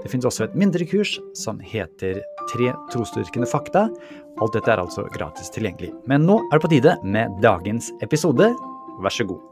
Det finnes også et mindre kurs som heter Tre trosdyrkende fakta. Alt dette er altså gratis tilgjengelig. Men nå er det på tide med dagens episode. Vær så god.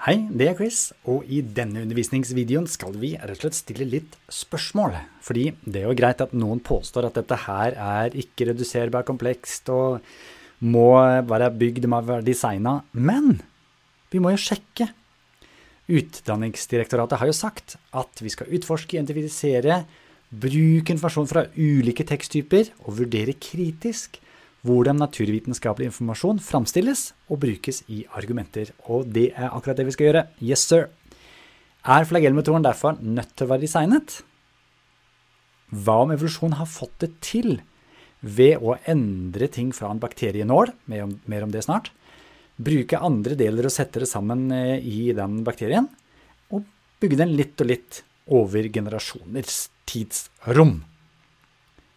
Hei, det er Chris, og i denne undervisningsvideoen skal vi rett og slett stille litt spørsmål. Fordi det er jo greit at noen påstår at dette her er ikke reduserbart komplekst og må være bygd, må være designa, men vi må jo sjekke Utdanningsdirektoratet har jo sagt at vi skal utforske, identifisere, bruke informasjon fra ulike teksttyper og vurdere kritisk hvordan naturvitenskapelig informasjon framstilles og brukes i argumenter. Og det er akkurat det vi skal gjøre. Yes, sir. Er flagellmetoden derfor nødt til å være designet? Hva om evolusjon har fått det til ved å endre ting fra en bakterienål, mer om det snart, bruke andre deler og sette det sammen eh, i den bakterien, og bygge den litt og litt over generasjoners tidsrom.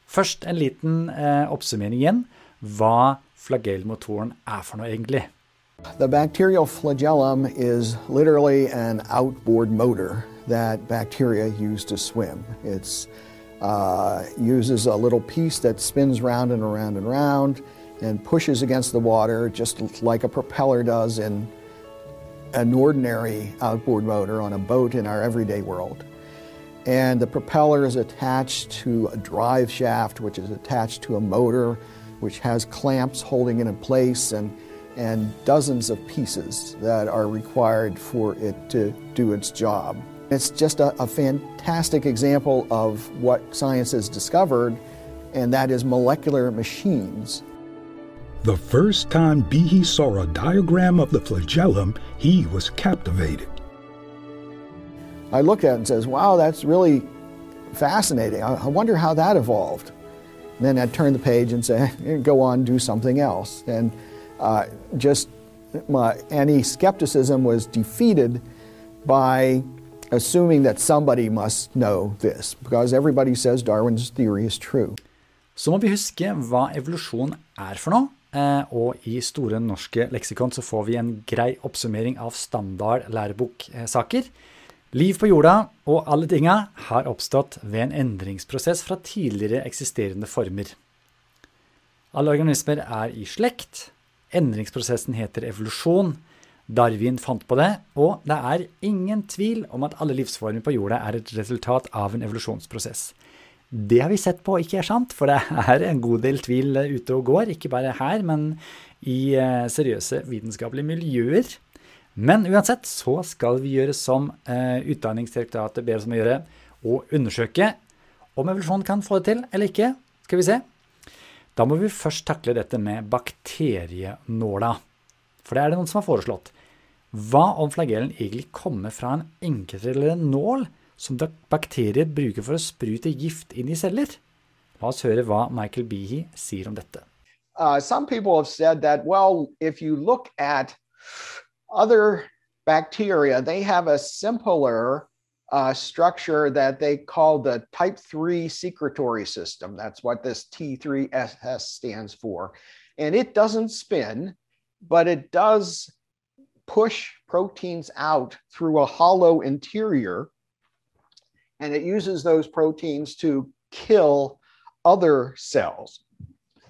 Først en liten eh, oppsummering igjen hva flagellmotoren er for noe egentlig. The bacterial flagellum is literally an outboard motor that bacteria use to swim. It uh, uses a little piece that spins round and around and around. And pushes against the water just like a propeller does in an ordinary outboard motor on a boat in our everyday world. And the propeller is attached to a drive shaft, which is attached to a motor, which has clamps holding it in place and, and dozens of pieces that are required for it to do its job. It's just a, a fantastic example of what science has discovered, and that is molecular machines the first time Behe saw a diagram of the flagellum, he was captivated. I look at it and says, wow, that's really fascinating. I wonder how that evolved. And then I'd turn the page and say, go on, do something else. And uh, just my, any skepticism was defeated by assuming that somebody must know this, because everybody says Darwin's theory is true. Så må vi huske hva evolusjon er for noe. Eh, og i Store norske leksikon så får vi en grei oppsummering av standard læreboksaker. Liv på jorda og alle tinga har oppstått ved en endringsprosess fra tidligere eksisterende former. Alle organismer er i slekt. Endringsprosessen heter evolusjon. Darwin fant på det, og det er ingen tvil om at alle livsformer på jorda er et resultat av en evolusjonsprosess. Det har vi sett på ikke sant, for det er en god del tvil ute og går. Ikke bare her, men i eh, seriøse vitenskapelige miljøer. Men uansett så skal vi gjøre som eh, Utdanningsdirektoratet ber oss om å gjøre, og undersøke om evolusjon kan få det til eller ikke. Skal vi se. Da må vi først takle dette med bakterienåla. For det er det noen som har foreslått. Hva om flagellen egentlig kommer fra en enketre eller en nål? Som bakterier bruker for å sprute gift inn i celler. La oss høre hva Michael Behe sier om dette. Uh, some people have said that, well, if you look at other bacteria, they have a simpler uh, structure that they call the type 3 secretory system. That's what this T3SS stands for. And it doesn't spin, but it does push proteins out through a hollow interior and it uses those proteins to kill other cells.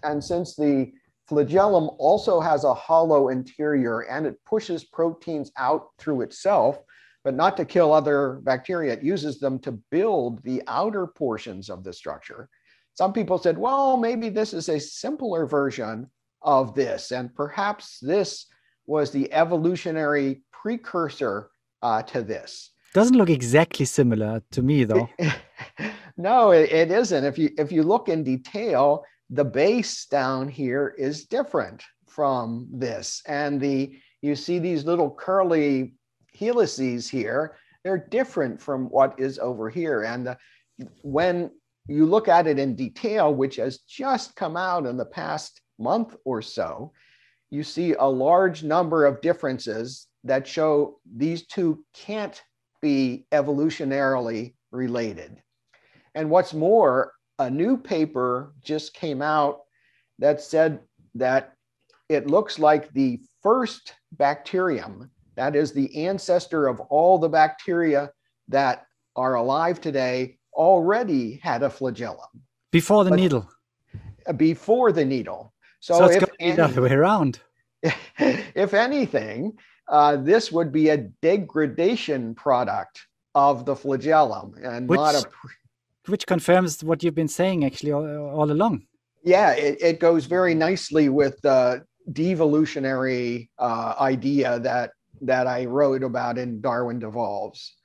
And since the flagellum also has a hollow interior and it pushes proteins out through itself, but not to kill other bacteria, it uses them to build the outer portions of the structure. Some people said, well, maybe this is a simpler version of this, and perhaps this was the evolutionary precursor uh, to this. Doesn't look exactly similar to me, though. no, it, it isn't. If you if you look in detail, the base down here is different from this, and the you see these little curly helices here. They're different from what is over here, and the, when you look at it in detail, which has just come out in the past month or so, you see a large number of differences that show these two can't be evolutionarily related. And what's more, a new paper just came out that said that it looks like the first bacterium, that is the ancestor of all the bacteria that are alive today, already had a flagellum. Before the but needle. Before the needle. So, so it's going to be the other way around. if anything, uh, this would be a degradation product of the flagellum and which, not a. which confirms what you've been saying actually all, all along. Yeah, it, it, goes very nicely with the devolutionary uh, idea that that I wrote about in Darwin Devolves.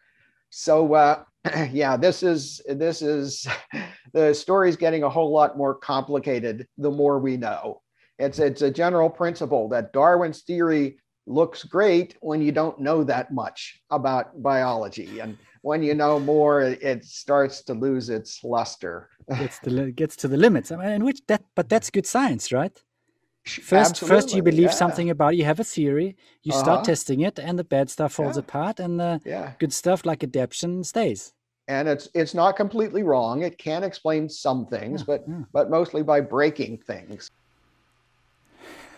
So uh, yeah, this is this is the story's getting a whole lot more complicated the more we know. It's it's a general principle that Darwin's theory looks great when you don't know that much about biology and when you know more it starts to lose its luster gets to, gets to the limits I mean, in which that but that's good science right first Absolutely, first you believe yeah. something about you have a theory you uh-huh. start testing it and the bad stuff falls yeah. apart and the yeah. good stuff like adaption stays and it's it's not completely wrong it can explain some things but but mostly by breaking things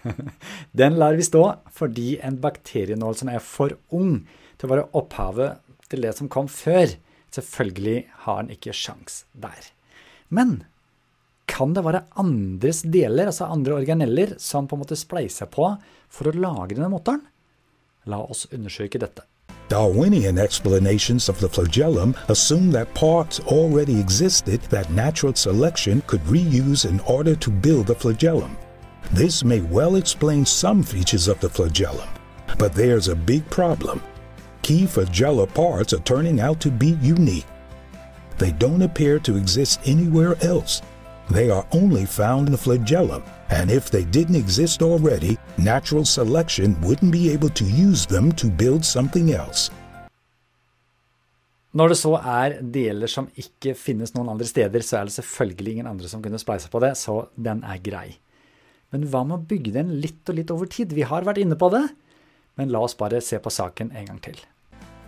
Den lar vi stå fordi en bakterienål som er for ung til å være opphavet til det som kom før, selvfølgelig har den ikke sjans der. Men kan det være andres deler, altså andre organeller, som på en måte spleiser på for å lage denne motoren? La oss undersøke dette. Darwinian explanations of the flagellum assume that parts already existed that natural selection could reuse in order to build the flagellum. This may well explain some features of the flagellum, but there's a big problem. Key flagella parts are turning out to be unique. They don't appear to exist anywhere else. They are only found in the flagellum, and if they didn't exist already, natural selection wouldn't be able to use them to build something else. Når det så er deler som ikke finnes noen andre steder, så er det selvfølgelig ingen andre som kunne spleise på det, så den er grei. Men hva med å bygge den litt og litt over tid? Vi har vært inne på det, men la oss bare se på saken en gang til.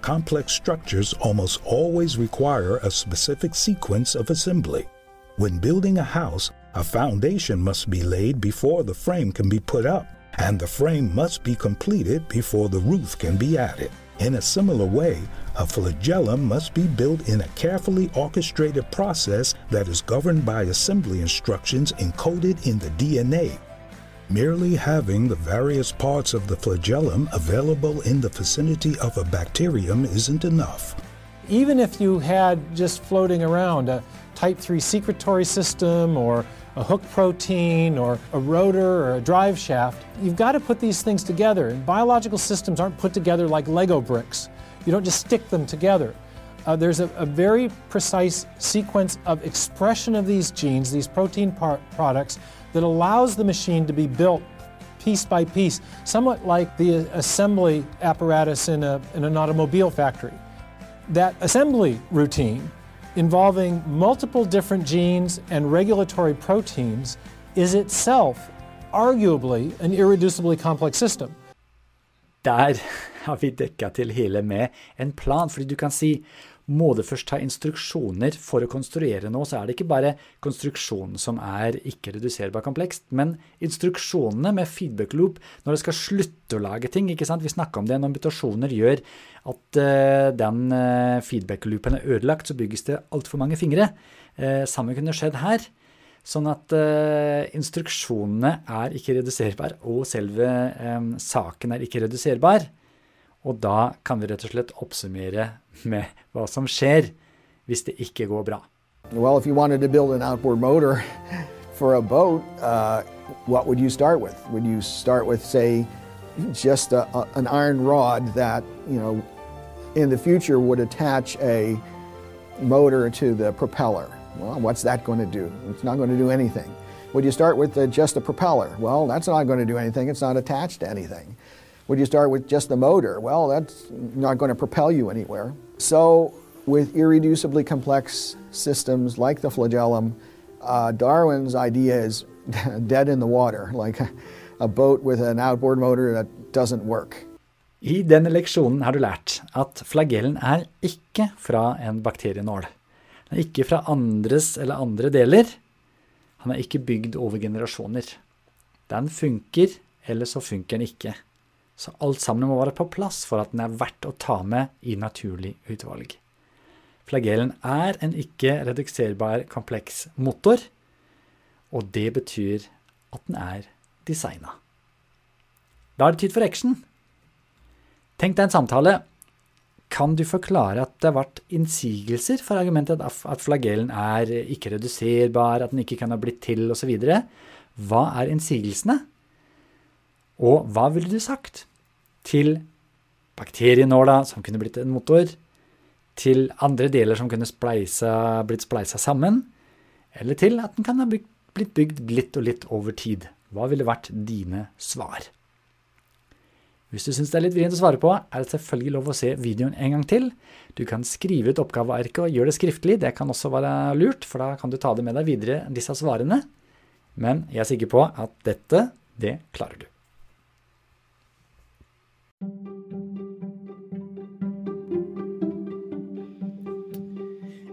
Complex structures almost always require a specific sequence of assembly. When building a house, a foundation must be laid before the frame can be put up, and the frame must be completed before the roof can be added. In a similar way, a flagellum must be built in a carefully orchestrated process that is governed by assembly instructions encoded in the DNA Merely having the various parts of the flagellum available in the vicinity of a bacterium isn't enough. Even if you had just floating around a type 3 secretory system or a hook protein or a rotor or a drive shaft, you've got to put these things together. And biological systems aren't put together like Lego bricks. You don't just stick them together. Uh, there's a, a, very precise sequence of expression of these genes, these protein products, that allows the machine to be built piece by piece, somewhat like the assembly apparatus in, a, in an automobile factory. That assembly routine involving multiple different genes and regulatory proteins is itself arguably an irreducibly complex system. Der har vi dekka til hele med en plan, fordi du kan si må du først ta instruksjoner for å konstruere noe, så er det ikke bare konstruksjonen som er ikke-reduserbar komplekst, men instruksjonene med feedback loop når det skal slutte å lage ting. ikke sant? Vi snakka om det når mutasjoner gjør at uh, den uh, feedback-loopen er ødelagt, så bygges det altfor mange fingre. Uh, samme kunne skjedd her. Sånn at uh, instruksjonene er ikke reduserbar, og selve um, saken er ikke reduserbar. Og da kan vi rett og slett oppsummere med hva som skjer hvis det ikke går bra. Well, if you wanted to build an outboard motor for a boat, uh, what would you start with? Would you start with, say, just a, a, an iron rod that, you know, in the future would attach a motor to the propeller? Well, what's that going to do? It's not going to do anything. Would you start with uh, just a propeller? Well, that's not going to do anything. It's not attached to anything. Would you start with just the motor? Well, that's not going to propel you anywhere. So, with irreducibly complex systems like the flagellum, uh, Darwin's idea is dead in the water, like a, boat with an outboard motor that doesn't work. I denne leksjonen har du lært at flagellen er ikke fra en bakterienål. Den er ikke fra andres eller andre deler. Han er ikke bygd over generasjoner. Den funker, eller så funker den ikke. Så alt sammen må være på plass for at den er verdt å ta med i naturlig utvalg. Flagellen er en ikke redukserbar kompleks motor, og det betyr at den er designa. Da er det tid for action. Tenk deg en samtale. Kan du forklare at det har vært innsigelser for argumentet at flagellen er ikke reduserbar, at den ikke kan ha blitt til, osv.? Hva er innsigelsene? Og hva ville du sagt til bakterienåla, som kunne blitt en motor, til andre deler som kunne spleise, blitt spleisa sammen, eller til at den kan ha blitt bygd litt og litt over tid? Hva ville vært dine svar? Hvis du syns det er litt vrient å svare på, er det selvfølgelig lov å se videoen en gang til. Du kan skrive ut oppgavearket og gjøre det skriftlig, det kan også være lurt, for da kan du ta det med deg videre, disse svarene. Men jeg er sikker på at dette, det klarer du.